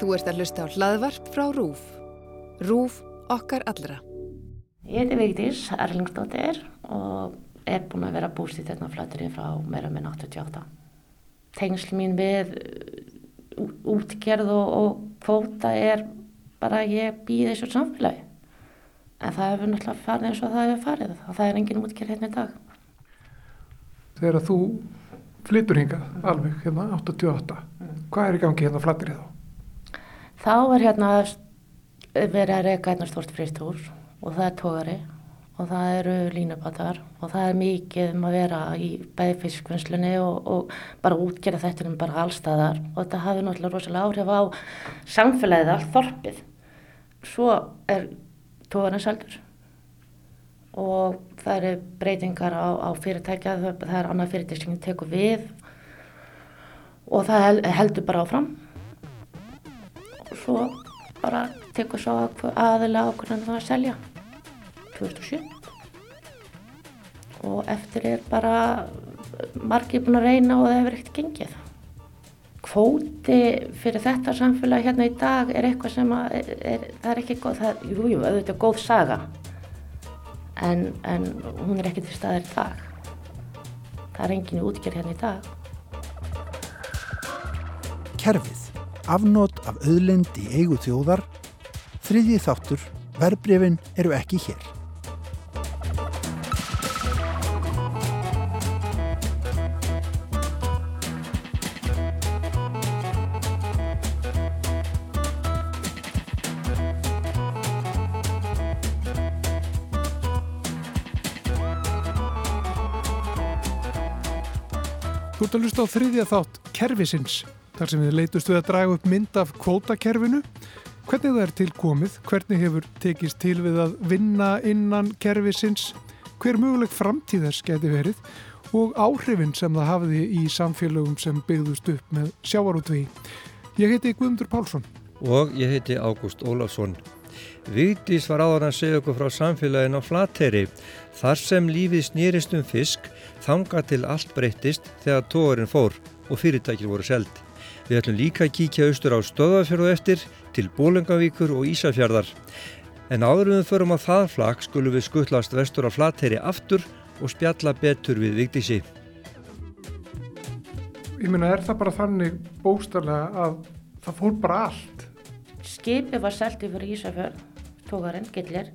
Þú ert að hlusta á hlaðvarp frá RÚF. RÚF okkar allra. Ég heiti Vigdís Erlingsdóttir og er búin að vera búst í þetta flatri frá meira með 88. Tengsl mín við uh, útgerð og, og kvóta er bara að ég býði þessu samfélagi. En það hefur náttúrulega farið eins og það hefur farið og það er engin útgerð hérna í dag. Þegar þú flyttur hingað alveg hérna 88, hvað er í gangi hérna flattir þá? Þá er hérna verið að reyka hérna stort fristúr og það er tógari og það eru línubatar og það er mikið um að vera í bæði fiskvinnslunni og, og bara útgerða þetta um bara allstaðar og þetta hafi náttúrulega rosalega áhrif á samfélagið allt þorpið. Svo er tógarinn seldur og það eru breytingar á, á fyrirtækja, það er annað fyrirtæk sem tekur við og það heldur bara áfram svo bara tekur svo aðilega ákveðan það að selja. 2007 og eftir er bara margir búin að reyna og það hefur ekkert gengið. Kvóti fyrir þetta samfélag hérna í dag er eitthvað sem að er, er, það er ekki góð, það, jú, jú, auðvitað góð saga. En, en hún er ekki til staðar í dag. Það er engin útgjör hérna í dag. Kerfið, afnót af auðlind í eigu þjóðar þriðji þáttur, verbreyfin eru ekki hér. Þú ert að hlusta á þriðja þátt kerfisins, þar sem við leitust við að draga upp mynd af kvótakerfinu. Hvernig það er tilkomið, hvernig hefur tekist til við að vinna innan kerfisins, hver möguleg framtíð þess geti verið og áhrifin sem það hafiði í samfélögum sem byggðust upp með sjávarútvegi. Ég heiti Guðmundur Pálsson. Og ég heiti Ágúst Ólafsson. Vigdís var áður að segja okkur frá samfélagin á Flateri. Þar sem lífið snýrist um fisk, þanga til allt breyttist þegar tóðurinn fór og fyrirtækir voru seld. Við ætlum líka að kíkja austur á stöðafjörðu eftir til Bólengavíkur og Ísafjörðar. En áður við förum á það flak skulum við skuttlast vestur á Flateri aftur og spjalla betur við Vigdísi. Ég meina, er það bara þannig bóstarlega að það fór bara allt? Skipið var selgt yfir Ísafjörð, tógarinn, gillir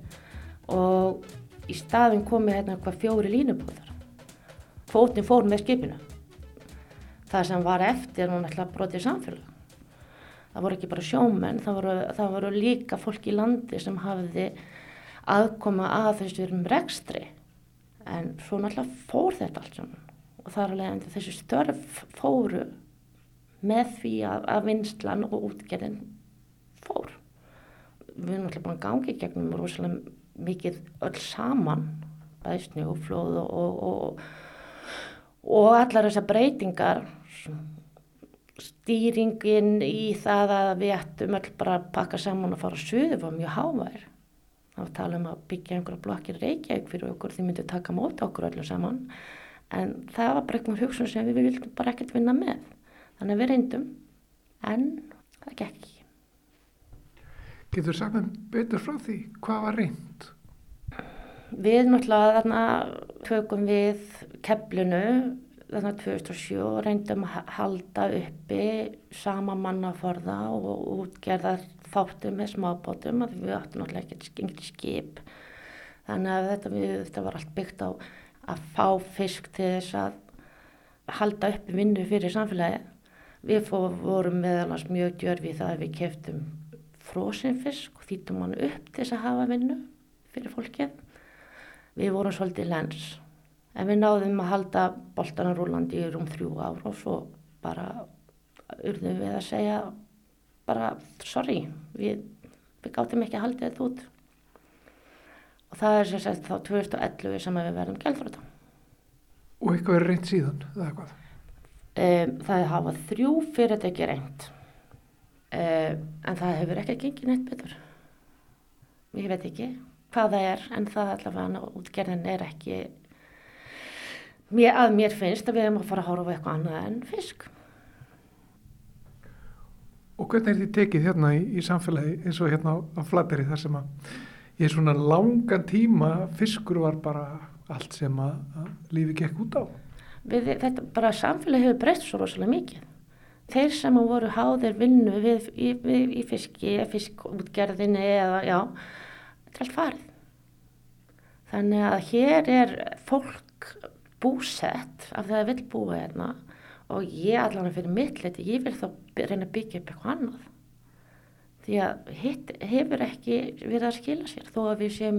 og í staðin komið hérna hvað fjóri línubóðar. Kvótin fór með skipinu. Það sem var eftir var náttúrulega brotið samfélag. Það voru ekki bara sjómenn, það voru, það voru líka fólk í landi sem hafiði aðkoma að þessum rekstri. En svo náttúrulega fór þetta allt saman. Og það er alveg endur þessi störf fóru með því að, að vinslan og útgerðin fór. Við erum náttúrulega búin að gangi gegnum rosalega mikið öll saman bæði snjóflóð og, og, og, og allar þessar breytingar stýringin í það að við ættum öll bara að pakka saman og fara að suðu var mjög hávær þá tala um að byggja einhverja blokkir reykjaug fyrir okkur því myndi taka móta okkur öllu saman en það var bara einhvern hugsun sem við vildum bara ekkert vinna með þannig að við reyndum en það gekk ekki Getur þú með betur frá því? Hvað var reynd? Við náttúrulega þarna tökum við keflinu þarna 2007 og reyndum að halda uppi sama mannaforða og útgerðar þáttum með smábótum að við áttum náttúrulega ekki skip. Þannig að þetta, við, þetta var allt byggt á að fá fisk til þess að halda uppi vinnu fyrir samfélagi. Við vorum meðalans mjög djörfi það að við keftum frósinfisk og þýttum hann upp til þess að hafa vinnu fyrir fólkið. Við vorum svolítið lens en við náðum að halda boltana rúlandi í rúm þrjú ár og svo bara urðum við að segja bara sorry, við, við gáttum ekki að halda þetta út. Og það er sem sagt þá 2011 sem við verðum gælfröta. Og eitthvað er reynd síðan, eða hvað? Um, það hafa þrjú fyrirtæki reynd. Uh, en það hefur ekki gengið neitt betur ég veit ekki hvað það er en það allavega útgerðin er ekki mér, að mér finnst að við hefum að fara að horfa eitthvað annað en fisk Og hvernig er því tekið hérna í, í samfélagi eins og hérna á, á Flateri þar sem að ég er svona langan tíma fiskur var bara allt sem að, að lífi gekk út á. Við, þetta bara samfélagi hefur breyst svo rosalega mikið. Þeir sem voru háðir vinnu við, í, við, í fiski, fiskútgerðinni eða já, þetta er allt farið. Þannig að hér er fólk búsett af það að vil búa hérna og ég allavega fyrir mitt leiti, ég vil þá reyna að byggja upp eitthvað annað. Því að hitt hefur ekki verið að skila sér þó að við séum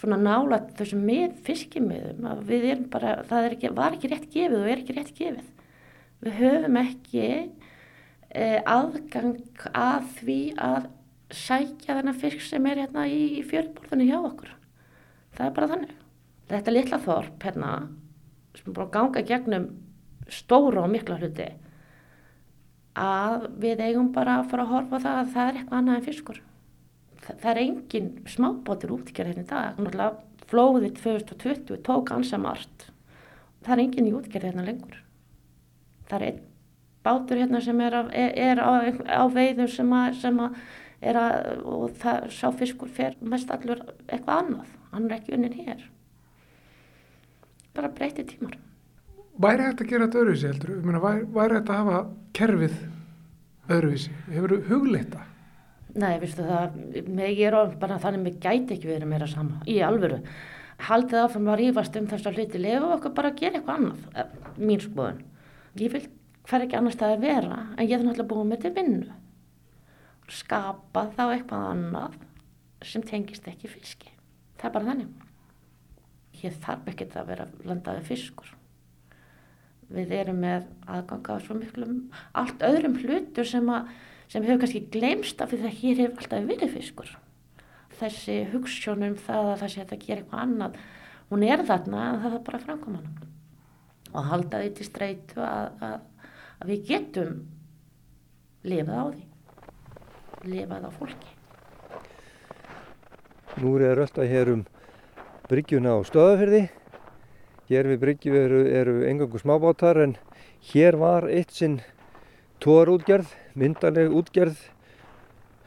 svona nála þessum með fiskimiðum að við erum bara, það ekki, var ekki rétt gefið og er ekki rétt gefið. Við höfum ekki eh, aðgang að því að sækja þennan fisk sem er hérna í, fjörðborðinu hjá okkur. Það er bara þannig. Þetta litla þorp hérna sem bara ganga gegnum stóra og mikla hluti að við eigum bara að fara að horfa það að það er eitthvað annað en fiskur. Það, það er engin smábátur útgerð hérna í dag. Náttúrulega flóðið 2020 tók ansa margt. Það er engin í útgerð hérna lengur. Það er einn bátur hérna sem er, að, er, er á, á veiðum sem að, sem að er að, og það sá fiskur fer mest allur eitthvað annað. Hann er ekki unnin hér. Bara breyti tímar. Væri hægt að gera þetta öðruvísi heldur? Væri, væri hægt að hafa kerfið öðruvísi? Hefur þú hugleita? Nei, viðstu það, ég er bara þannig að mér gæti ekki verið meira sama, í alvöru. Haldið áfram að rífast um þess að hluti lefa okkur bara að gera eitthvað annað, eh, mín skoðun. Ég vil hver ekki annar staði vera, en ég er náttúrulega búið með til vinnu. Skapa þá eitthvað annað sem tengist ekki fiski. Það er bara þannig. Ég þarf ekki að vera landaði fiskur. Við erum með aðganga á svo miklum allt öðrum hlutur sem, að, sem hefur kannski glemst af því það hér hefur alltaf verið fiskur. Þessi hugssjónum það að það sé að gera eitthvað annað hún er þarna en það er bara framkoman og halda því til streytu að, að, að við getum lifað á því. Lifað á fólki. Nú er alltaf hér um bryggjuna á stöðafyrði Hér við Bryggju eru, eru engangu smábátar en hér var eitt sinn tórútgerð, myndaleg útgerð,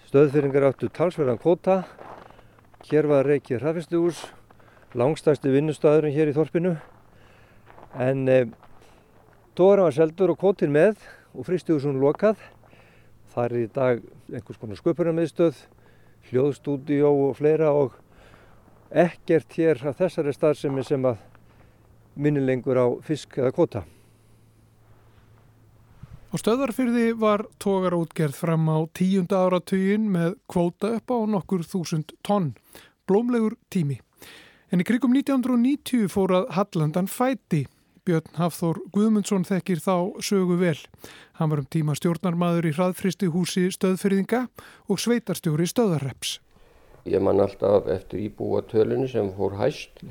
stöðfyrringar áttu talsverðan kvota. Hér var reykið hrafistuhús, langstæsti vinnustæðurinn hér í Þorpinu. En e, tóra var seldur og kvotin með og fristuhúsun lokað. Það er í dag einhvers konar sköpunarmiðstöð, hljóðstúdíó og fleira og ekkert hér af þessari starfsemi sem að minnilengur á fisk eða kvota. Á stöðarfyrði var tógar útgerð fram á tíunda áratugin með kvota upp á nokkur þúsund tonn, blómlegur tími. En í krigum 1990 fór að Hallandan fæti. Björn Hafþór Guðmundsson þekkir þá sögu vel. Hann var um tíma stjórnarmadur í hraðfristi húsi stöðfyrðinga og sveitarstjóri stöðarreps. Ég man alltaf eftir íbúatölunni sem fór hæst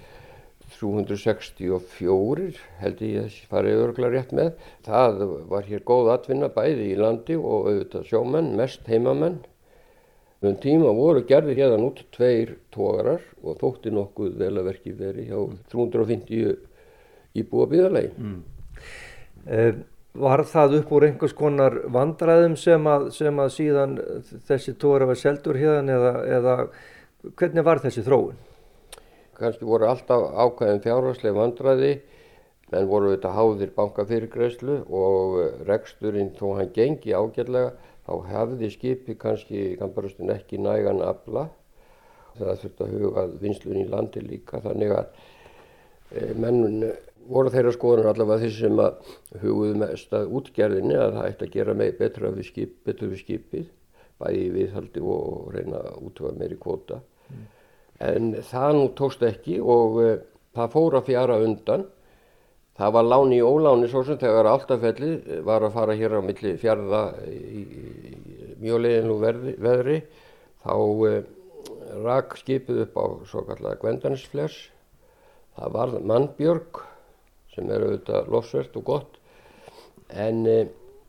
364 held ég að farið örgla rétt með. Það var hér góð atvinna bæði í landi og auðvitað sjómenn, mest heimamenn. Um tíma voru gerðir hérna út tveir tógarar og þótti nokkuð vel að verki verið hjá 350 íbúa byggðarlegi. Mm. Eh, var það upp úr einhvers konar vandræðum sem að, sem að síðan þessi tógar var seldur hérna eða, eða hvernig var þessi þróun? kannski voru alltaf ákveðin fjárhagslega vandræði. Menn voru þetta háðir bankafyrirgreyslu og reksturinn þó hann gengi ágjörlega þá hefði skipi kannski kamparustin ekki nægan afla. Það þurfti að huga vinslun í landi líka þannig að e, menn voru þeirra skoðunar allavega þessi sem að huguðu mest að útgerðinni að það ætti að gera með betra við skip, betur við skipið bæði viðhaldi og reyna að útöfa meiri kvota en það nú tókst ekki og uh, það fór að fjara undan. Það var láni í óláni svo sem þegar Altafelli var að fara hér á milli fjörða í, í mjög leiðinlu veðri þá uh, rak skipið upp á svo kallega Gvendanisflers. Það var mannbjörg sem er auðvitað lofsvert og gott en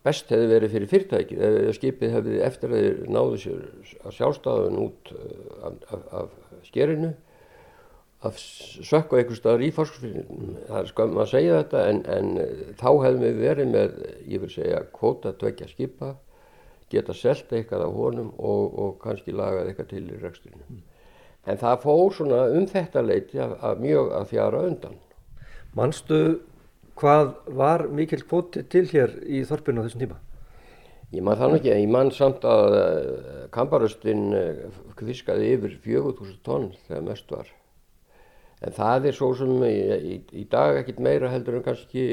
best hefði verið fyrir fyrirtækið ef skipið hefði eftir að þeir náðu sér að sjálfstafun út af, af, af skerinu að sökka einhver staðar í fórskuflýnum. Það er skömm að segja þetta en, en þá hefðum við verið með, ég vil segja, kvóta dveggja skipa, geta selta eitthvað á honum og, og kannski lagað eitthvað til í reksturinu. Mm. En það fór svona um þetta leiti að, að mjög að fjara undan. Manstu hvað var mikil kvoti til hér í þorpinu á þessum tíma? Ég man þannig ekki, ég man samt að uh, kamparöstin kviskaði yfir 4000 tonn þegar mest var. En það er svo sem í, í, dag ekkit meira heldur en kannski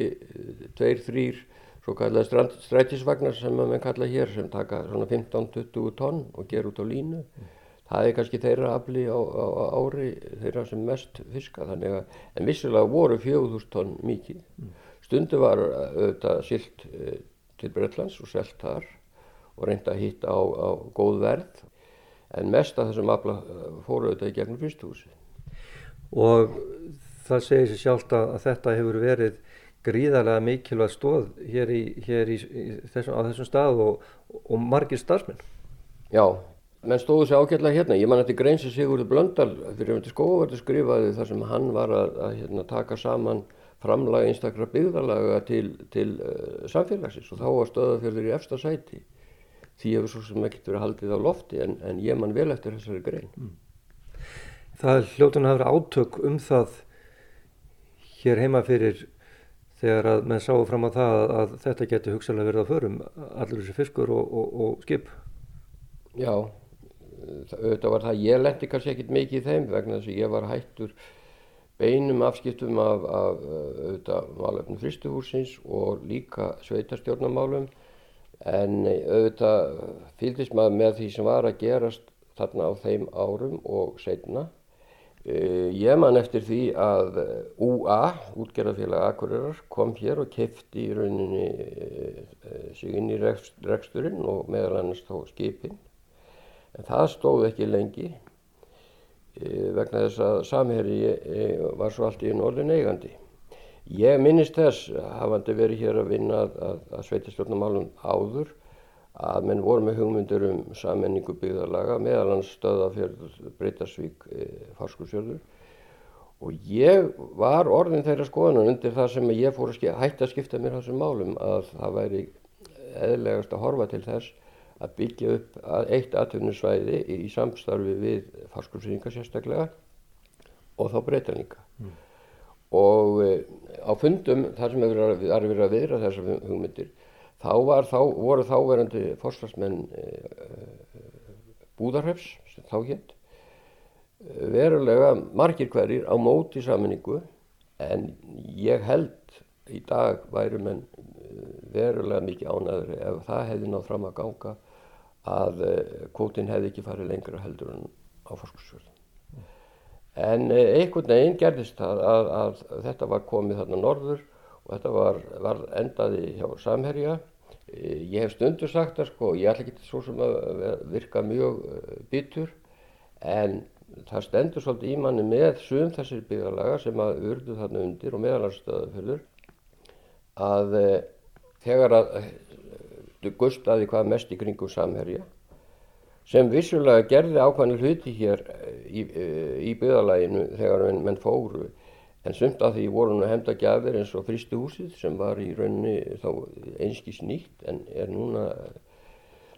tveir, þrýr svo kallar strætisvagnar sem maður kalla hér sem taka svona 15-20 tonn og ger út á línu. Mm. Það er kannski þeirra afli á, á, á ári þeirra sem mest fiska þannig að en vissilega voru 4000 tonn mikið. Mm. Stundu var auðvitað silt e, til Breitlands og selt þar og reynda að hitta á, á góð verð en mest af þessum afla e, fóru auðvitað í gegnum fyrstuhúsi. Og það segir sér sjálft að þetta hefur verið gríðarlega mikilvægt stóð hér, í, hér í, í þessum, á þessum stað og, og margir starfsmenn. Já, menn stóðu sér ágætlega hérna. Ég man eftir Greinsi Sigurður Blöndal fyrir til skóverði skrifaði þar sem hann var að, að hérna, taka saman framlaga einstakra byggðalaga til, til uh, samfélagsins og þá var stöðafjörður í efsta sæti. Því hefur svo sem ekkert verið haldið á lofti en, en ég man vel eftir þessari grein. Mm. Það er hljótun að vera átök um það hér heima fyrir þegar að menn sáu fram á það að, að þetta geti hugsalega verið að förum allur þessi fiskur og, og, og skip Já auðvitað var það, ég lendi kannski ekkit mikið í þeim vegna þess að ég var hættur beinum afskiptum af, af auðvitað málefnum fristuhúsins og líka sveitarstjórnamálum en auðvitað fylgist maður með því sem var að gerast þarna á þeim árum og setna Eh, ég man eftir því að UA, útgerðarfélag Akureyrar, kom hér og kefti í rauninni eh, sig inn í reksturinn og meðal annars þá skipin. En það stóð ekki lengi eh, vegna þess að samherri var svo allt í norðin eigandi. Ég minnist þess, hafandi verið hér að vinna að, að, að sveitastjórnumálum áður, að menn voru með hugmyndir um sammenningu byggðarlaga meðal hans stöðafjörður Breytarsvík e, farskursjörður og ég var orðin þeirra skoðanan undir það sem ég fór að hætti að skipta mér þessum málum að það væri eðlegast að horfa til þess að byggja upp eitt atvinnusvæði í samstarfi við farskursringa sérstaklega og þá breytalinga mm. og e, á fundum þar sem hefur verið að viðra þessar hugmyndir þá, var, þá voru þáverandi forsvarsmenn eh, Búðarhefs, sem þá hétt, verulega margir hverjir á móti saminningu en ég held í dag væri menn eh, verulega mikið ánæður ef það hefði nátt fram að ganga að eh, kvótin hefði ekki farið lengra heldur en á forskursfjörðum. En einhvern veginn gerðist það að, að, þetta var komið þarna norður og þetta var, var endaði hjá Samherja Ég hef stundur sagt það sko, ég ætla ekki svo sem að virka mjög eh, bitur en það stendur svolítið í manni með sum þessir byggalaga sem að urdu þarna undir og meðalanstöðafölur að þegar að gustaði hvað mest í kringum samherja sem vissulega gerði ákvæmlega hluti hér í, í byggðalaginu þegar menn, fóru En sumt af því voru nú hefnda gjafir eins og fristuhúsið sem var í rauninni þá einskís nýtt en er núna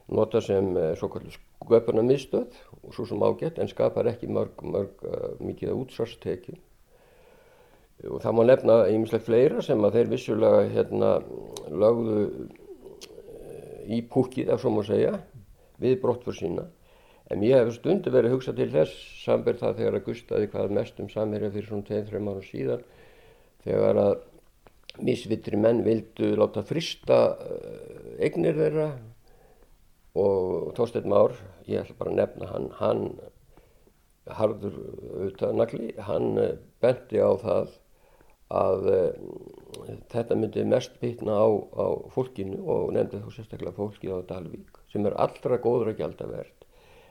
nota sem eh, sköpuna miðstöð og svo sem ágætt en skapar ekki mörg, mörg mikið að útsvarstekju. Og það má nefna einmislegt fleira sem að þeir vissulega hérna lögðu í púkið ef svo má segja við brottfur sína. En ég hef stundu verið að hugsa til þess samverð það þegar að gustaði hvað mest um samverja fyrir svona 2-3 ára síðan þegar að misvitri menn vildu láta frista uh, eignir þeirra. Og Tósteinn Már, ég ætla bara að nefna hann, hann harður auðvitað nagli, hann uh, benti á það að uh, þetta myndi mest bytna á, á fólkinu og nefndi þá sérstaklega fólkið á Dalvík sem er allra gælda verð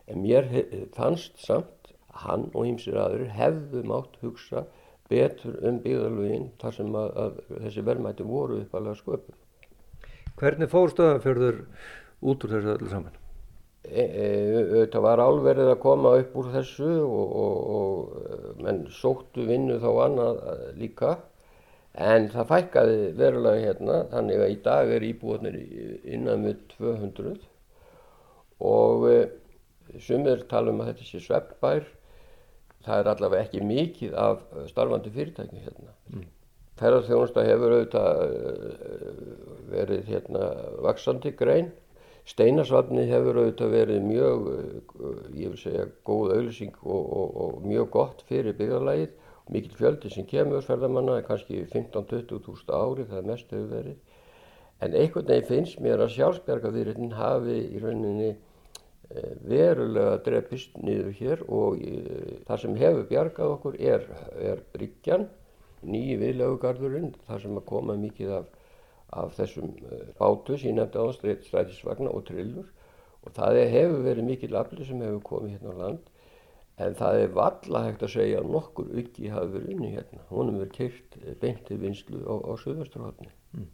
en mér fannst samt hann og ýmsir aður hefðu mátt hugsa betur um byggðalugin þar sem að, að þessi verðmætti voru uppalega sköpuð. Hvernig fór stöðanfjörður út úr þessu öllu saman? E, e, það var álverið að koma upp úr þessu og, og, og menn sóttu vinnu þá annað líka en það fækkaði verulega hérna þannig að í dag er íbúinir innan við 200 og uh, sumir tala um að þetta sé sveppbær það er allavega ekki mikið af starfandi fyrirtækjum hérna. Mm. Ferðarþjónusta hefur auðvitað verið hérna vaksandi grein. Steinasvafni hefur auðvitað verið mjög, ég vil segja, góð auðlýsing og, og, og mjög gott fyrir byggjarlægið. Mikið fjöldi sem kemur ferðarmanna, kannski 15-20 tústa ári, það er mest hefur verið. En einhvern veginn finnst mér að sjálfsbergavirðin hafi í rauninni Eh, verulega drefist niður hér og eh, það sem hefur bjargað okkur er, er Bryggjan, nýji viðlegugarðurinn, þar sem að koma mikið af, af þessum eh, bátu sem ég nefndi á strætisvagna og trillur og það hefur verið mikið lafli sem hefur komið hérna á land en það er valla hægt að segja að nokkur ykki hafi verið unni hérna, honum verið keirt beintið vinslu á, á Suðvesturhóttni. Mm.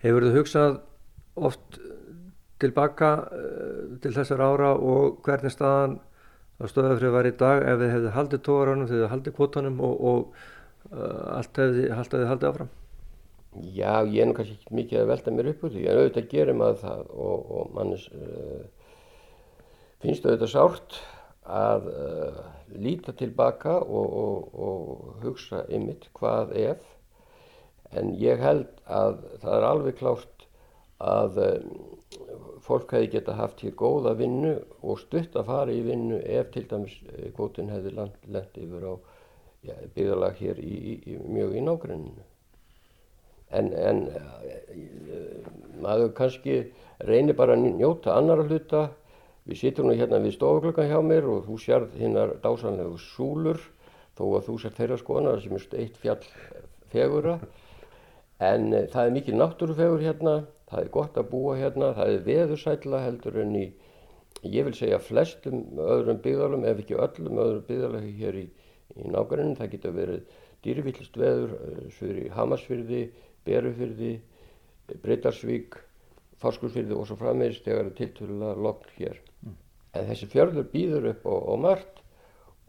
Hefur þið hugsað oft tilbaka til þessar ára og hvernig staðan á stöðafrið var í dag ef þið hefði haldið tóðaranum, þið hefði haldið kvotanum og, og uh, allt hefði haldið, haldið áfram? Já, ég er nú kannski ekki mikið að velta mér upp úr því en auðvitað gerir maður það og, og mannis uh, finnst auðvitað sárt að líta tilbaka og, og hugsa ymitt hvað ef en ég held að það er alveg klárt að fólk hefði geta haft hér góða vinnu og stutt að fara í vinnu ef til dæmis kvotin hefði lent yfir á ja, byggðalag hér í, í, í, mjög í nágruninu. En, en eh, maður kannski reynir bara að njóta annara hluta. Við sittum nú hérna við stofuglökan hjá mér og þú sérð hinnar dásanlegu súlur þó að þú sérð þeirra skoðanar sem er steitt fjall fegura. En e, það er mikil náttúrufegur hérna það er gott að búa hérna, það er veðursætla heldur en í, ég vil segja flestum öðrum byggðalum, ef ekki öllum öðrum byggðalum hér í, í nákvæmlega, það getur verið dýrvillst veður, eh, svo er í Hamarsfyrði, Berufyrði, Breitarsvík, Farskursfyrði og svo frammeðist þegar það er tilturlega lokn hér. Mm. En þessi fjörður býður upp á, á margt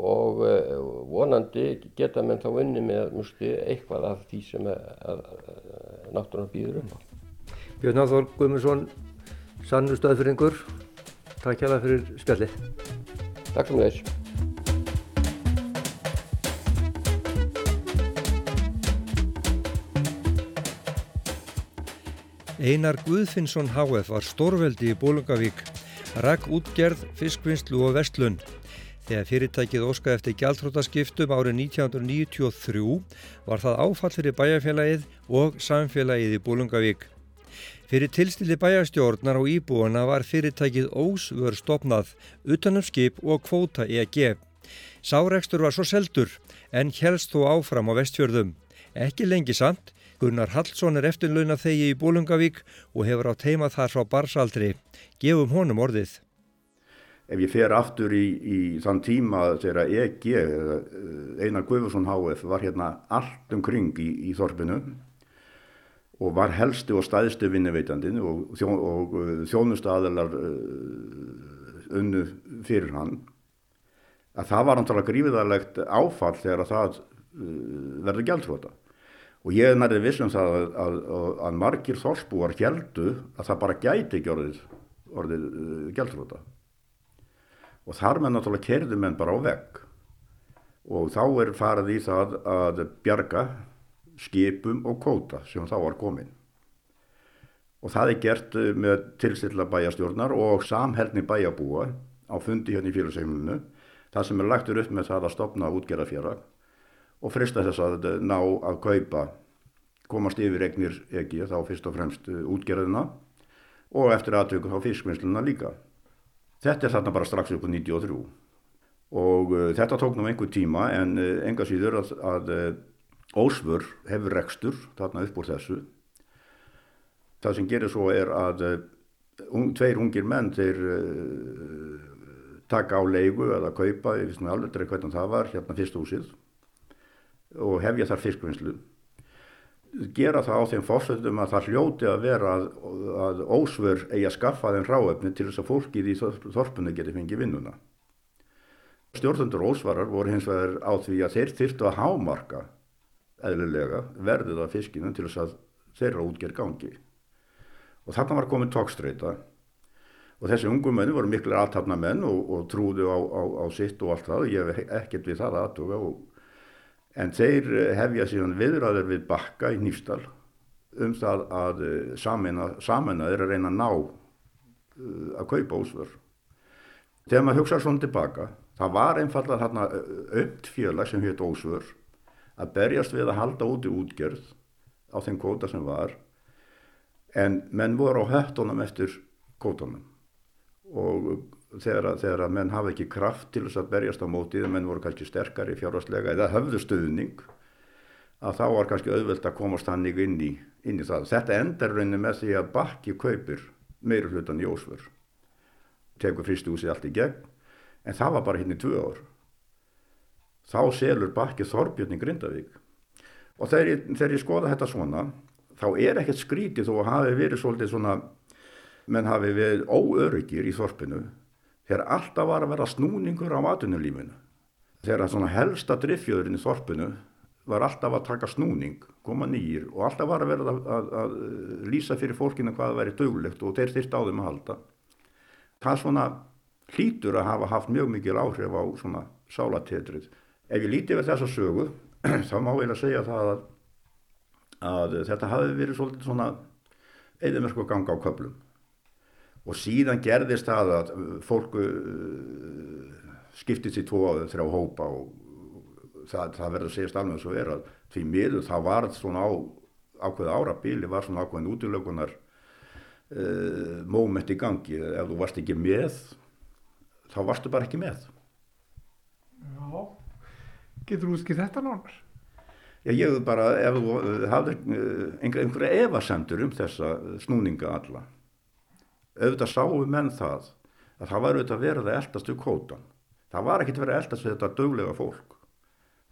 og uh, vonandi geta menn þá unni með musti, eitthvað af því sem náttúrulega býður upp á. Björn Áþór Guðmundsson, sannur stöðfyrringur. Takk hjá það fyrir spjallið. Takk fyrir þess. Einar Guðfinnsson HF var stórveldi í Bólungavík, rakk útgerð, fiskvinnslu og vestlun. Þegar fyrirtækið óskaði eftir gjaldrótaskiptum árið 1993 var það áfall fyrir bæjarfélagið og samfélagið í Bólungavík. Fyrir tilstilli bæjarstjórnar og íbúana var fyrirtækið Ósvör stopnað, utanum skip og kvóta EG. Sárekstur var svo seldur en helst þó áfram á vestfjörðum. Ekki lengi samt, Gunnar Hallsson er eftirlauna þegi í Bólungavík og hefur á teima þar frá barsaldri. Gefum honum orðið. Ef ég fer aftur í, í þann tíma þegar EG, Einar Guðvarsson HF, var hérna allt umkring í, í þorpinu og var helsti og staðstu vinnuveitandin og, þjó, og þjónustu aðalar uh, unnu fyrir hann að það var náttúrulega grífiðarlegt áfall þegar það verður gældflota og ég er nærið vissum það að, að, að margir þorsbúar heldu að það bara gæti ekki orðið, orðið uh, gældflota og þar með náttúrulega kerði menn bara á vegg og þá er farið í það að bjarga skipum og kóta sem þá var komin. Og það er gert eh, með tilstilla bæjastjórnar og samhælni bæjabúa á fundi hérna í félagssegnunu. Það sem er lagtur upp með það að stopna útgerðafjara og frista þess að ná að kaupa, komast yfir egnir ekki þá fyrst og fremst eh, útgerðina og eftir aðtöku á fiskvinnsluna líka. Þetta er þarna bara strax upp á 93 og uh, þetta tók nú einhver tíma en uh, enga síður að, að Ósvör hefur rekstur þarna upp úr þessu. Það sem gerir svo er að um, tveir ungir menn þeir uh, taka á leigu eða kaupa, ég finnst mér alveg hvernig það var, hérna fyrst húsið og hefja þar fiskvinnslu. Gera það á þeim fórsöldum að það hljóti að vera að, að Ósvör eigi að skaffa þeim ráöfni til þess að fólkið í þorpunni geti fengið vinnuna. Stjórnundur Ósvarar voru hins vegar á því að þeir þyrtu að hámarka eðlilega verðið af fiskinum til þess að þeirra útgerð gangi. Og þarna var komið tókstreita Og þessi ungum menn voru miklu aðtapna menn og, og trúðu á, á, á sitt og allt það. Ég hef ekkert við það aðtuga. En þeir hefja síðan viðræður við bakka í Nýfstall um það að samena er að reyna að ná uh, að kaupa ósvör. Þegar maður hugsaður svona tilbaka, það var einfallega þarna öll fjöla sem hétt ósvör að berjast við að halda út í útgerð á þeim kóta sem var en menn voru á höttunum eftir kótunum og þegar, þegar að menn hafa ekki kraft til þess að berjast á mótið, menn voru kannski sterkari fjárhastlega eða höfðu stuðning að þá var kannski auðvelt að komast hannig inn í, inn í það. Þetta endar rauninni með því að bakki kaupir meira hlutan í ósvör tegur fristúsi allt í gegn en það var bara hérna í tvö ár þá selur bakki Þorbjörn í Grindavík og þegar ég, þegar ég skoða þetta svona þá er ekkert skrítið þó að hafi verið svolítið svona menn hafi verið óöryggir í Þorpinu þegar alltaf var að vera snúningur á atunulífinu þegar svona helsta driffjöðurinn í Þorpinu var alltaf að taka snúning koma nýjir og alltaf var að vera að, að, að lýsa fyrir fólkinu hvað það væri döglegt og þeir þyrst á þeim að halda. Það svona hlýtur að hafa haft mjög mikil áhrif á svona sálatetrið ef ég líti við þessa sögu þá má ég að segja það að, að þetta hafi verið svolítið svona eðimörku ganga á köplum og síðan gerðist það að fólku uh, skiptist í tvo áður þrjá hópa og það, það verður að segjast alveg svo er að því miður það var svona á ákveð árabíli var svona ákveðin útilökunar uh, moment í gangi. Ef þú varst ekki með þá varstu bara ekki með. Já, getur þú útskýrt þetta nánar? Já, ég bara, ef þú hafði einhver, einhverja evasendur um þessa snúninga alla auðvitað sáum menn það að það var auðvitað verið að eldast við kótan það var ekkert verið að eldast við þetta döglega fólk.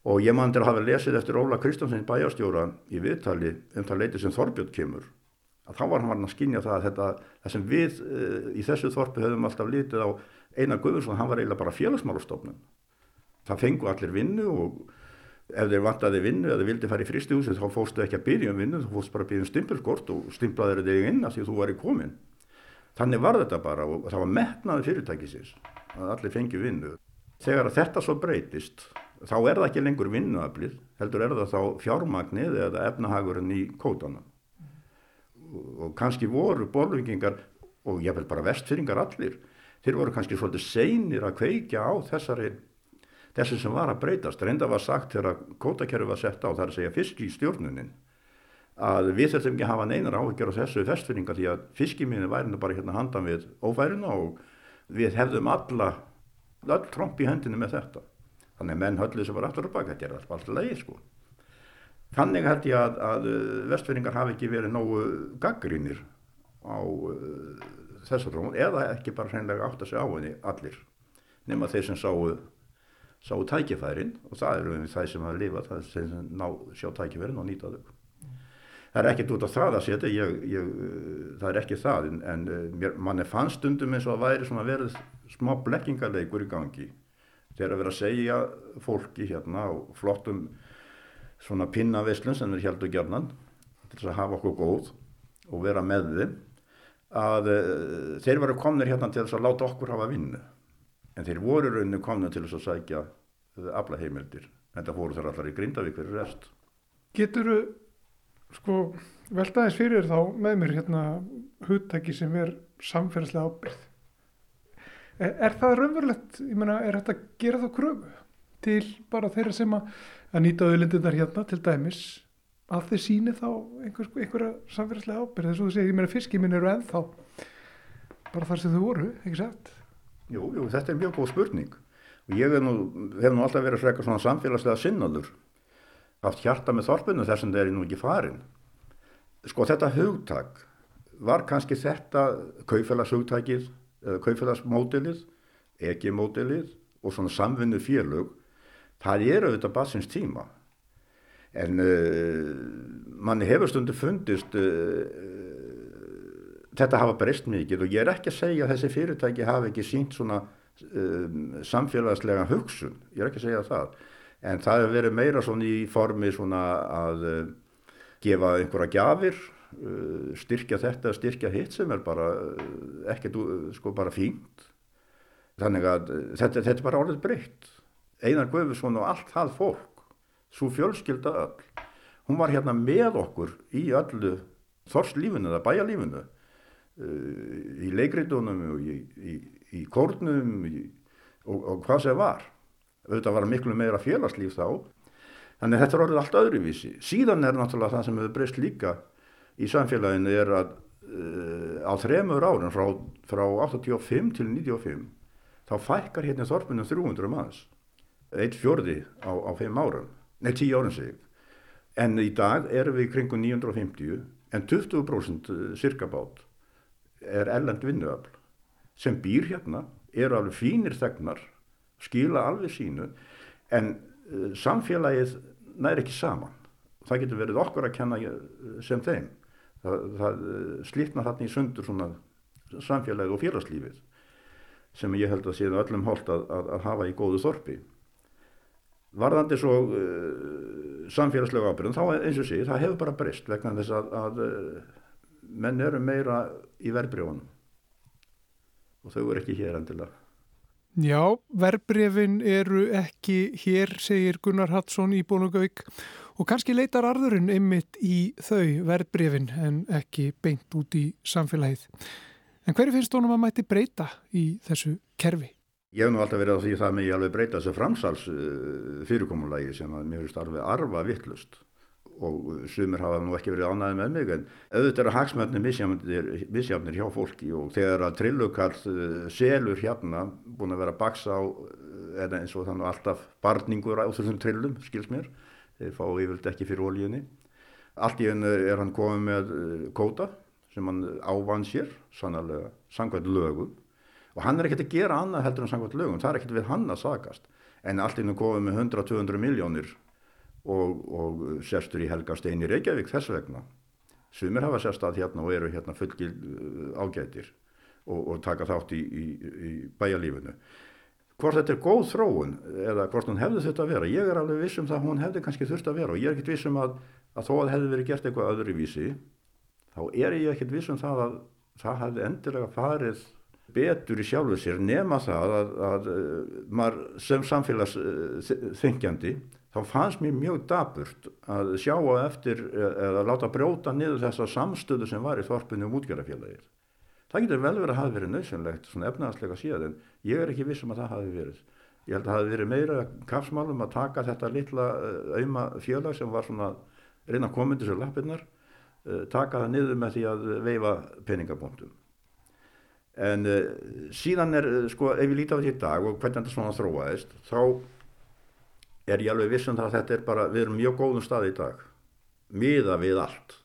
Og ég mann til að hafa lesið eftir Óla Kristjánsson bæjarstjóra í viðtali um það leiti sem Þorbjörn kemur að þá var hann að skynja það að þetta, það sem við uh, í þessu þorpi höfum alltaf litið á Einar Guðursson, hann var eiginlega bara félagsmálastofnun. Það fengu allir vinnu og ef þeir vantaði vinnu eða vildi fara í fristihúsi þá fórstu ekki að byrja um vinnu, þú fórst bara að byrja um stimpelskort og stimplaði þig inn að því þú væri komin þannig var þetta bara og það var metnaði fyrirtækisins að allir fengi vinnu. Þegar þetta svo breytist þá er það ekki lengur vinnuaflið heldur er það þá fjármagnið eða efnahagurinn í kótanum og kannski voru borðvingingar og ég vel bara vestfyrringar allir þeir voru kannski svolítið seinir að kveikja á þessari þessi sem var að breytast. Reynda var sagt þegar kótakerfi var sett á það er að segja fisk í stjórnunin að við þurfum ekki að hafa neinar áhyggjur á þessu vestfyrringa því að fiskiminni væri bara hérna handan við ófærinu og við hefðum alla all tromp í hendinu með þetta. Þannig að menn höllið sem var aftur og baka þetta er alltaf leið sko. Þannig held ég að, að vestfyrringar hafi ekki verið nógu gaggrínir á uh, þessa tróun eða ekki bara hreinlega átt að segja á henni allir nema þeir sem sáu sáu tækifærin og það eru það sem hafa lifað það sem ná sjá tækifærin og nýta þau það er ekkert út á það að setja ég, ég, það er ekki það en, en mér, mann er fann stundum eins og að væri svona verið smá blekkingarleikur í gangi. Þegar að vera að segja fólki hérna á flottum svona pinnavislun sem er heldur gerðnan til að hafa okkur góð og vera með þeim að uh, þeir varu komnir hérna til þess að láta okkur hafa vinnu. En þeir voru rauninu komnir til þess að sækja uh, aflaheimildir. En það fóru þeir allar í Grindavík fyrir rest. Getur þú sko veltaðis fyrir þá með mér hérna hugtæki sem er samfélagslega ábyrð er, er það raunverulegt, ég menna, er þetta að gera þá kröfu til bara þeirra sem að, að nýta auðlindindar hérna til dæmis að þeir síni þá einhver, einhverja samfélagslega ábyrð þess að þú segir, ég meina fiskiminn eru ennþá bara þar sem þau voru, ekki sagt Jú, jú, þetta er mjög góð spurning. Og ég nú, hef nú alltaf verið frekar svona samfélagslega sinnaður haft hjarta með þorpinu þess að það er nú ekki farin. Sko þetta hugtak var kannski þetta kaufélagshugtakið eða kaufélagsmótilið ekki mótilið og svona samvinnu félög það er auðvitað basins tíma. En uh, manni hefur stundu fundist uh, þetta hafa breyst mikið og ég er ekki að segja að þessi fyrirtæki hafi ekki sínt svona um, samfélagslega hugsun, ég er ekki að segja það en það hefur verið meira svona í formi svona að uh, gefa einhverja gjafir uh, styrkja þetta, styrkja hitt sem er bara uh, ekkert sko bara fínt. Þannig að þetta, þetta er bara orðið breytt. Einar Guðvísson og allt það fólk, svo fjölskylda öll, hún var hérna með okkur í öllu þorslífinu eða bæjalífinu, í leikritunum og í, í, í kórnum og, og hvað sem var. Þetta var miklu meira félagslíf þá Þannig þetta er orðið allt öðruvísi. Síðan er náttúrulega það sem hefur breyst líka í samfélaginu er að uh, á þremur árum frá, frá 85 til 95 þá fækkar hérna þorpunum 300 manns. Eitt fjörði á, á 5 árum, nei 10 árum sig. En í dag erum við kringum 950 en 20% sirkabát er ellend vinnuöfl sem býr hérna, eru alveg fínir þegnar, skila alveg sínu en uh, samfélagið næri ekki saman. Það getur verið okkur að kenna sem þeim. Það, það slítna þarna í sundur svona samfélagið og félagslífið sem ég held að séu öllum hólt að, að, að hafa í góðu þorpi. Varðandi svo uh, samfélagslega ábyrðum, þá eins og sé, það hefur bara breyst vegna þess að, að menn eru meira í verbrjónum og þau eru ekki hér endilega. Já, verbrefin eru ekki hér, segir Gunnar Hattsson í Bónugavík og kannski leitar arðurinn ymmit í þau verbrefin en ekki beint út í samfélagið. En hverju finnst honum að mæti breyta í þessu kerfi? Ég hef nú alltaf verið á því það með ég alveg breyta þessu framsals fyrirkomulagi sem að mér finnst alveg arfa vittlust og sumir hafa nú ekki verið ánæði með mig en auðvitað eru hagsmöndin misjafnir hjá fólki og þegar að trillukall uh, selur hérna búin að vera baksa á eða eins og þannig alltaf barningur á þessum trillum, skils mér þeir fá yfirlega ekki fyrir ólíunni allt í hennu er hann komið með uh, kóta sem hann ávann sér sannarlega, sangvært lögum. Og hann er ekkert að gera annað heldur en sangvært lögum, það er ekkert við hann að sagast en allt í hennu komið með 100-200 miljónir og, og sestur í Helgastein í Reykjavík þess vegna. Sumir hafa sest að hérna og eru hérna fullgil uh, ágætir og, og taka þátt í, í, í bæjalífinu. Hvort þetta er góð þróun eða hvort hún hefði þetta að vera, ég er alveg vissum það að hún hefði kannski þurft að vera og ég er ekkert vissum að, að þó að hefði verið gert eitthvað öðru vísi, þá er ég ekkert vissum það að það hefði endilega farið betur í sjálfu sér nema það að, að, að maður sem samfélagsþengjandi þá fannst mér mjög daburt að sjá á eftir eða láta brjóta niður þessa samstöðu sem var í þorpinu um útgjörðafélagið. Það getur vel verið að hafa verið nöðsynlegt svona efnaðslega síðan en ég er ekki vissum að það hafi verið. Ég held að það hafi verið meira kapsmálum að taka þetta litla auðma félag sem var svona reyna að koma undir sér lappirnar, taka það niður með því að veifa peningabóndum. En uh, síðan er, sko, ef ég líti á þetta í dag og hvernig þetta svona þróaðist, þá er ég alveg vissum það að þetta er bara, við erum mjög góðum stað í dag, miða við allt.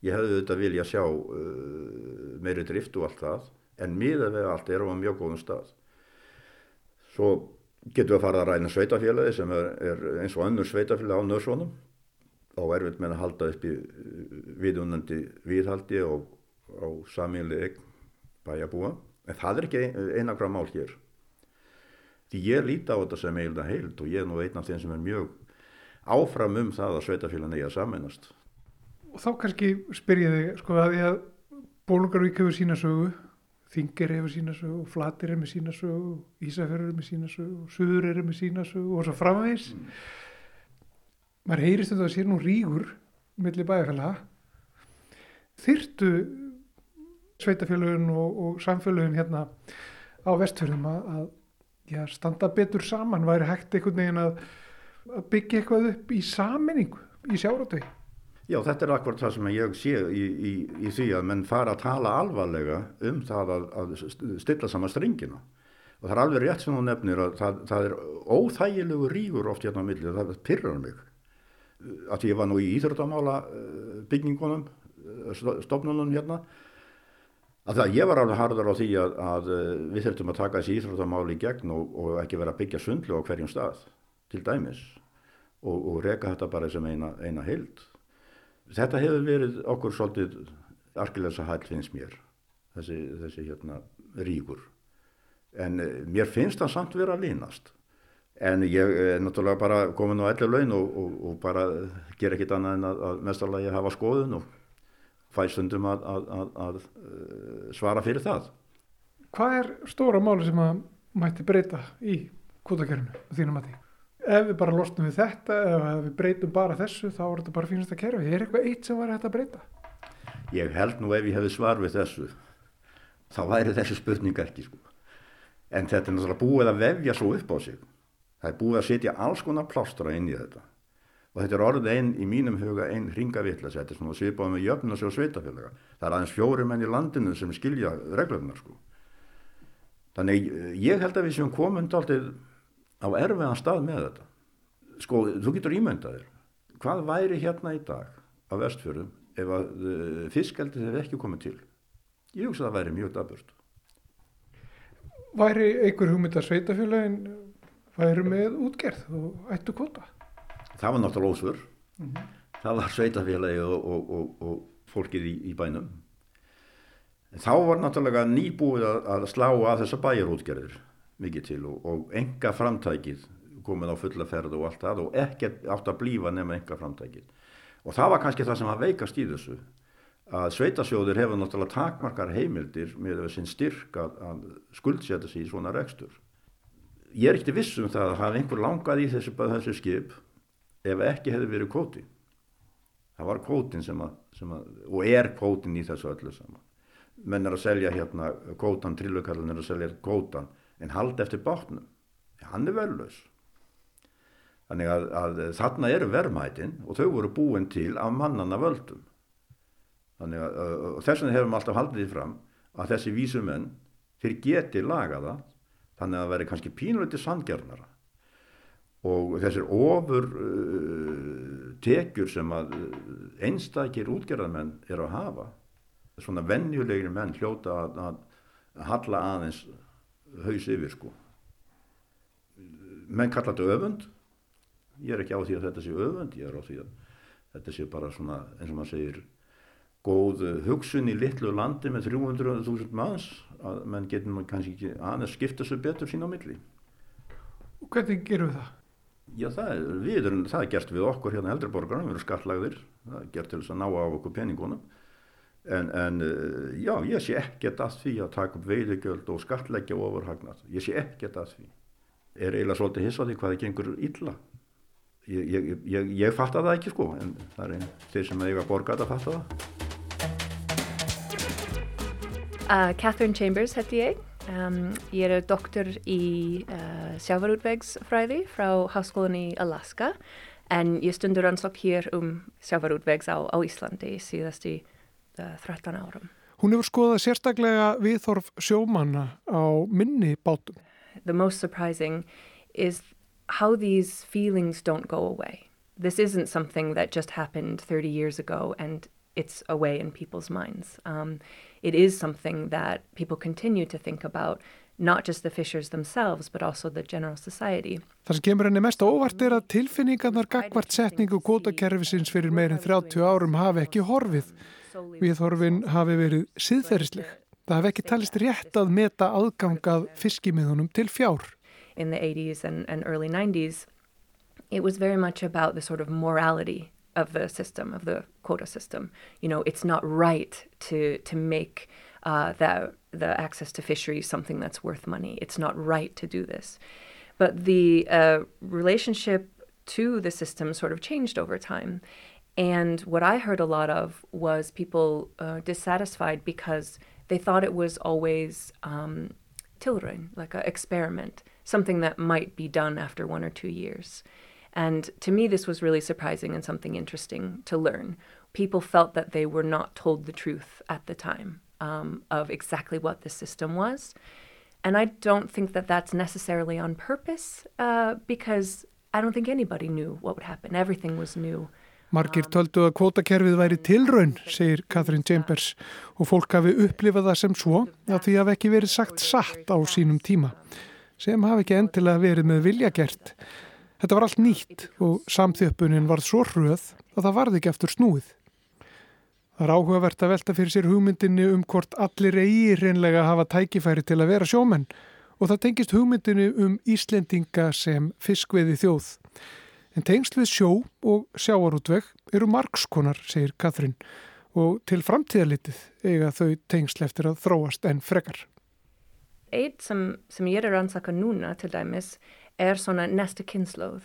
Ég hefði auðvitað vilja sjá uh, meiri drift og allt það, en miða við allt erum við mjög góðum stað. Svo getum við að fara að ræna sveitafélagi sem er, er eins og önnur sveitafélagi á nörsvonum, á erfitt með að halda upp í viðunandi viðhaldi og á samíli bæjabúa, en það er ekki einakra mál hér. Því ég líti á þetta sem eiginlega heild og ég er nú einn af þeim sem er mjög áfram um það að sveitafélagin eigi að samennast. Og þá kannski spyr ég þig, sko að því að Bólungarvík hefur sína sögu, Þingir hefur sína sögu, Flatir hefur sína sögu, Ísafjörður hefur sína sögu, Suður hefur sína sögu og svo framvegs. Mm. Maður heyrist þetta að sé nú rígur millir bæjarfélaga. Þyrtu sveitafélagin og, og samfélagin hérna á vestfjörðum að já, standa betur saman. Væri hægt einhvern veginn að, að byggja eitthvað upp í saminningu í sjáratögi Já, þetta er akkurat það sem ég sé í, í, í því að menn fara að tala alvarlega um það að, að stilla saman stringina og það er alveg rétt sem þú nefnir að það, það er óþægilegu ríkur oft hérna á milli og það pyrrar mig. Að ég var nú í íþjórnamála eh, byggingunum eh, stofnunum hérna að það ég var alveg harður á því að, að eh, við þurftum að taka þessi íþróttamáli í gegn og, og ekki vera að byggja sundlu á hverjum stað til dæmis og, og reka þetta bara sem eina, eina hild. Þetta hefur verið okkur svolítið arkilegsa hæll finnst mér, þessi, þessi hérna ríkur. En eh, mér finnst það samt vera að línast. En ég er náttúrulega bara komin á ellu laun og, og bara ger ekkit annað en að mestarlega hafa skoðun og fæstundum að, að, að, að svara fyrir það. Hvað er stóra máli sem að mætti breyta í kvotakerfinu þínum mati? Ef við bara losnum við þetta eða ef við breytum bara þessu þá er þetta bara fínast að kerfi. Er eitthvað eitt sem var hægt að breyta? Ég held nú ef ég hefði svar við þessu þá væri þessi spurning ekki sko. En þetta er náttúrulega búið að vefja svo upp á sig. Það er búið að setja alls konar plástra inn í þetta. Og þetta er orðið einn í mínum huga einn ringavitlas. Þetta er svona svipað með jöfnus og sveitafélaga. Það er aðeins fjóri menn í landinu sem skilja reglunar sko. Þannig ég held að við séum komund alltaf á erfiðan stað með þetta. Sko, þú getur ímyndaðir. Hvað væri hérna í dag á vestfjörðum ef að uh, fiskeldið hefði ekki komið til? Ég hugsa að það væri mjög daburt. Væri einhver hugmyndar sveitafélagin væri með útgerð og ættu kvota? Það var náttúrulega ósvör. Mm -hmm. Það var sveitafélagi og, og, og, og fólkið í, í bænum. Þá var náttúrulega nýbúið að, að slá að þessa bæjarútgerðir mikið til og enga framtækið komið á fulla ferð og allt það og ekkert átt að blífa nema enga framtækið. Og það var kannski það sem að veikast í þessu að sveitasjóðir hefur náttúrulega takmarkar heimildir með þessin styrk að, að skuldsetja sig í svona rekstur. Ég er ekkert vissum það að hafa einhver langað í þessu, þessu skip ef ekki hefði verið kvóti. Það var kvótin sem að, sem að, og er kvótin í þessu öllu saman. Menn er að selja hérna kvótan, trillukarlun er að selja kvótan, en haldi eftir bátnum. Hann er verðlaus. Þannig að, að þarna eru verðmætin og þau voru búin til af mannana völdum. Þannig að, þess vegna hefum alltaf haldið því fram að þessi vísumenn þeir geti lagaða þannig að það veri kannski pínleiti sandgjörnara og þessir ofur uh, tekjur sem að einstakir útgerðarmenn er að hafa svona vennjulegir menn hljóta að, að halla aðeins haus yfir sko menn kalla þetta öfund ég er ekki á því að þetta sé öfund ég er á því að þetta sé bara svona eins og maður segir góð hugsun í litlu landi með 300.000 manns að menn getur kannski ekki aðeins skipta sér betur sín á milli. Og hvernig gerum við það? Já, það er, við erum, það er gert við okkur hérna eldriborgarum, við erum skattlagðir, það er gert til þess að ná á okkur peningunum. En, en já, ég sé ekkert að því að taka upp veiðugjöld og skattleggja ofurhagnat. Ég sé ekkert að því. Er eiginlega svolítið hissaði hvað það gengur illa. Ég, ég, ég, ég fatta það ekki sko, en það er einn þeir sem eiga borgat að fatta það. Uh, Catherine Chambers heiti ég. Um, ég er doktor í uh, sjávarútvegsfræði frá Háskólan í Alaska en ég stundur ansók hér um sjávarútvegs á, á Íslandi síðast í uh, 13 árum. Hún hefur skoðað sérstaklega viðþorf sjómanna á minni bátum. The most surprising is how these feelings don't go away. This isn't something that just happened 30 years ago and it's away in people's minds. Um, it is something that people continue to think about, not just the fishers themselves, but also the general society. Það sem kemur henni mest óvart er að tilfinningarnar gagvart setningu kvotakerfisins fyrir meirin 30 árum hafi ekki horfið. Viðhorfin hafi verið síðferðisleg. Það hafi ekki talist rétt að meta aðgangað fiskimiðunum til fjár. In the 80s and, and early 90s, it was very much about the sort of morality of the system, of the quota system. You know, it's not right to to make uh, the the access to fisheries something that's worth money. It's not right to do this. But the uh, relationship to the system sort of changed over time. And what I heard a lot of was people uh, dissatisfied because they thought it was always um, like an experiment, something that might be done after one or two years. And to me, this was really surprising and something interesting to learn. People felt that they were not told the truth at the time um, of exactly what the system was. And I don't think that that's necessarily on purpose uh, because I don't think anybody knew what would happen. Everything was new. Margir töldu að kvótakerfið væri tilraun, segir Catherine Chambers, og fólk hafi upplifað það sem svo að því hafi ekki verið sagt satt á sínum tíma, sem hafi ekki endilega verið með vilja gert. Þetta var allt nýtt og samþjöppunin varð svo hröð að það varði ekki eftir snúið. Það er áhugavert að velta fyrir sér hugmyndinni um hvort allir eigi reynlega hafa tækifæri til að vera sjómenn og það tengist hugmyndinni um Íslendinga sem fiskveði þjóð. En tengst við sjó og sjáarútveg eru margskonar, segir Katrín, og til framtíðalitið eiga þau tengsl eftir að þróast en frekar. Eitt sem, sem ég er að rannsaka núna til dæmis er svona næsta kynnslóð.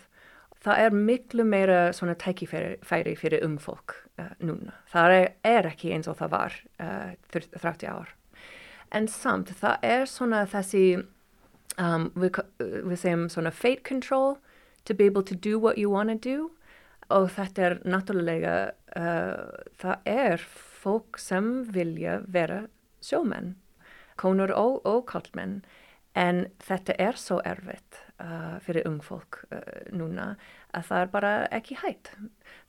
Það er miklu meira svona tækifæri fyrir ung fólk uh, núna. Það er, er ekki eins og það var uh, 30 ár. En samt það er svona þessi, um, við, við segjum svona fate control to be able to do what you want to do og þetta er náttúrulega, uh, það er fólk sem vilja vera sjómenn, konur og, og kallmenn en þetta er svo erfitt uh, fyrir ung fólk uh, núna að það er bara ekki hægt.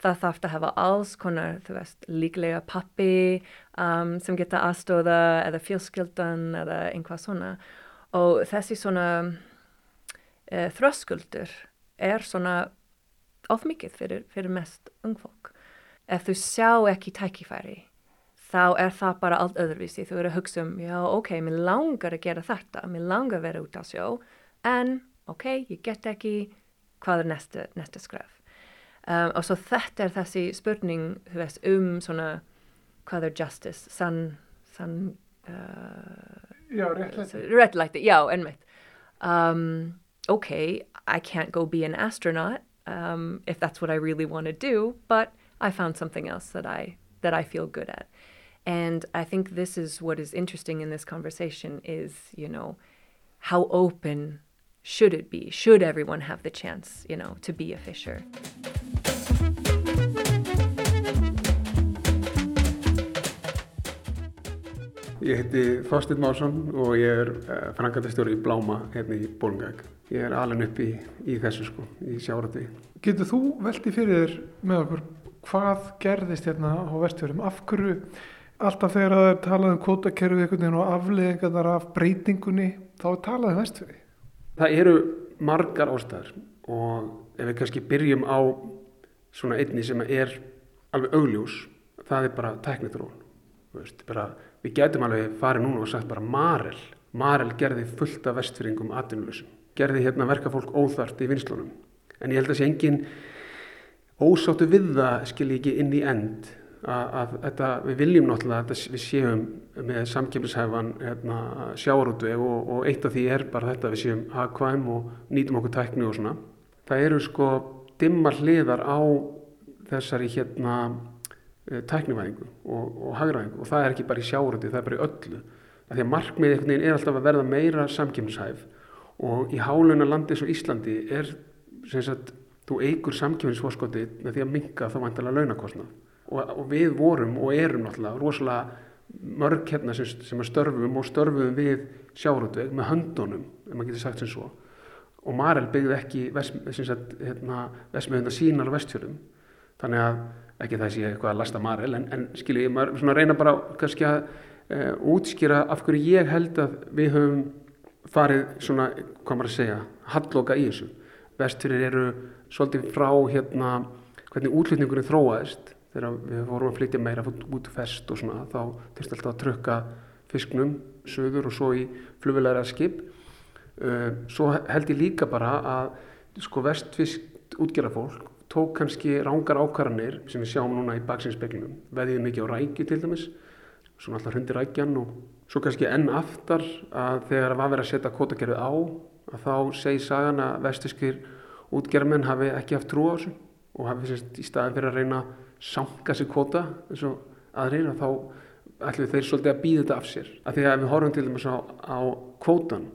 Það þarf að hafa alls konar, þú veist, líklega pappi um, sem geta aðstóða eða fjölskyldan eða einhvað svona og þessi svona uh, þröskuldur er svona of mikið fyrir, fyrir mest ung fólk. Ef þú sjá ekki tækifæri þá er það bara allt öðruvísi. Þú eru að hugsa um, já, ok, mér langar að gera þetta, mér langar að vera út á sjó, en, ok, ég get ekki, hvað er næsta, næsta skref? Um, og svo þetta er þessi spurning, þú veist, um svona, hvað er justice, sann, sann, uh, já, réttlæti. Réttlæti, já, ennveit. Um, ok, I can't go be an astronaut um, if that's what I really want to do, but I found something else that I that I feel good at. And I think this is what is interesting in this conversation is, you know, how open should it be? Should everyone have the chance, you know, to be a fisher? Ég heiti Þorstin Másson og ég er eh, frangatastjóri í Bláma hérna í Bólungæk. Ég er alveg upp í, í þessu sko, í sjárati. Getur þú veldi fyrir þér með okkur hvað gerðist hérna á vestfjörðum? Af hverju alltaf þegar það er talað um veginn og afleðingar af breytingunni þá er talað um vestfjöði. Það eru margar ástæðar og ef við kannski byrjum á svona einni sem er alveg augljós, það er bara teknitról. Við getum alveg farið núna og sagt bara Marel. Marel gerði fullt af vestfjöringum atvinnuleysum. Gerði hérna verka fólk óþart í vinslunum. En ég held að sé engin ósáttu við það skilji ekki inn í end að þetta, við viljum náttúrulega að við séum með samkjöfnishæfan hérna, sjáarútveg og, og eitt af því er bara þetta við séum hagkvæm og nýtum okkur tækni og svona. Það eru sko dimmar hliðar á þessari hérna eh, tæknivæðingu og, og hagræðingu og það er ekki bara í sjáarútveg, það er bara í öllu. Því að markmið er alltaf að verða meira samkjöfnishæf og í háluna landi svo Íslandi er sem sagt, þú eigur samkjöfnisforskotið með því að minka þá vantilega launakostnað og, og við vorum og erum náttúrulega rosalega mörg hérna sem, sem er störfum og störfum við sjárótveg með höndunum, ef maður getur sagt sem svo. Og Marel byggði ekki hérna, vestmiðuna sínar á vestfjörðum. Þannig að ekki það sé eitthvað að lasta Marel en, en skilji, maður svona reyna bara kannski að e, útskýra af hverju ég held að við höfum farið svona, hvað maður að segja halloka í þessu. Vestfjörðir eru svolítið frá hérna hvernig útlutningurinn þróaðist þegar við vorum að flytja meira út fest og svona þá þurfti alltaf að trökka fisknum söður og svo í flugvelæra skip. Svo held ég líka bara að sko vestfisk útgerðarfólk tók kannski rángar ákvarðanir sem við sjáum núna í baksinnspeglunum veðið mikið á rækju til dæmis svona alltaf hundi rækjan og svo kannski enn aftar að þegar það var verið að setja kvotakerfið á að þá segi sagan að vestfiskir útgerðarmenn hafi ekki haft trú á þessu og hafi í staðin fyrir að reyna sanga sér kvota eins og aðrir og þá ætlum þeir svolítið að býða þetta af sér. Af því að ef við horfum til dæmis á, á kvotan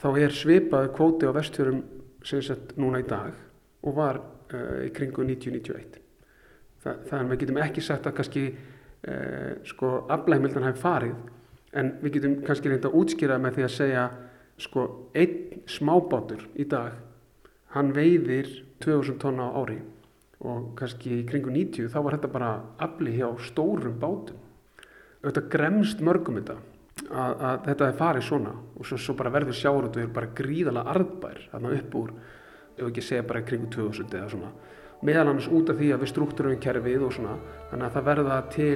þá er svipað kvoti á vestfjörum sem sett núna í dag og var uh, í kringu 90-91. Þa, þannig að við getum ekki sagt að kannski uh, sko aflægmildan hafi farið en við getum kannski reynda að útskýra með því að segja sko einn smábátur í dag hann veiðir 2000 tonna á ári og kannski í kringu 90 þá var þetta bara afli hjá stórum bátum. Þetta gremst mörgum þetta að, að þetta er farið svona og svo, svo bara verður sjáuröldur bara gríðala arðbær þarna upp úr ef ekki segja bara kringu 2000 eða svona. Meðal annars út af því að við struktúrum kerfið og svona þannig að það verða til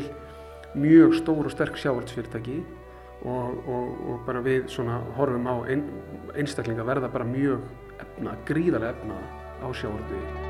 mjög stór og sterk sjáuröldsfyrirtæki og, og, og bara við svona horfum á ein, einstaklinga verða bara mjög efna, gríðala efna á sjáuröldu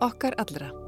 okkar allra.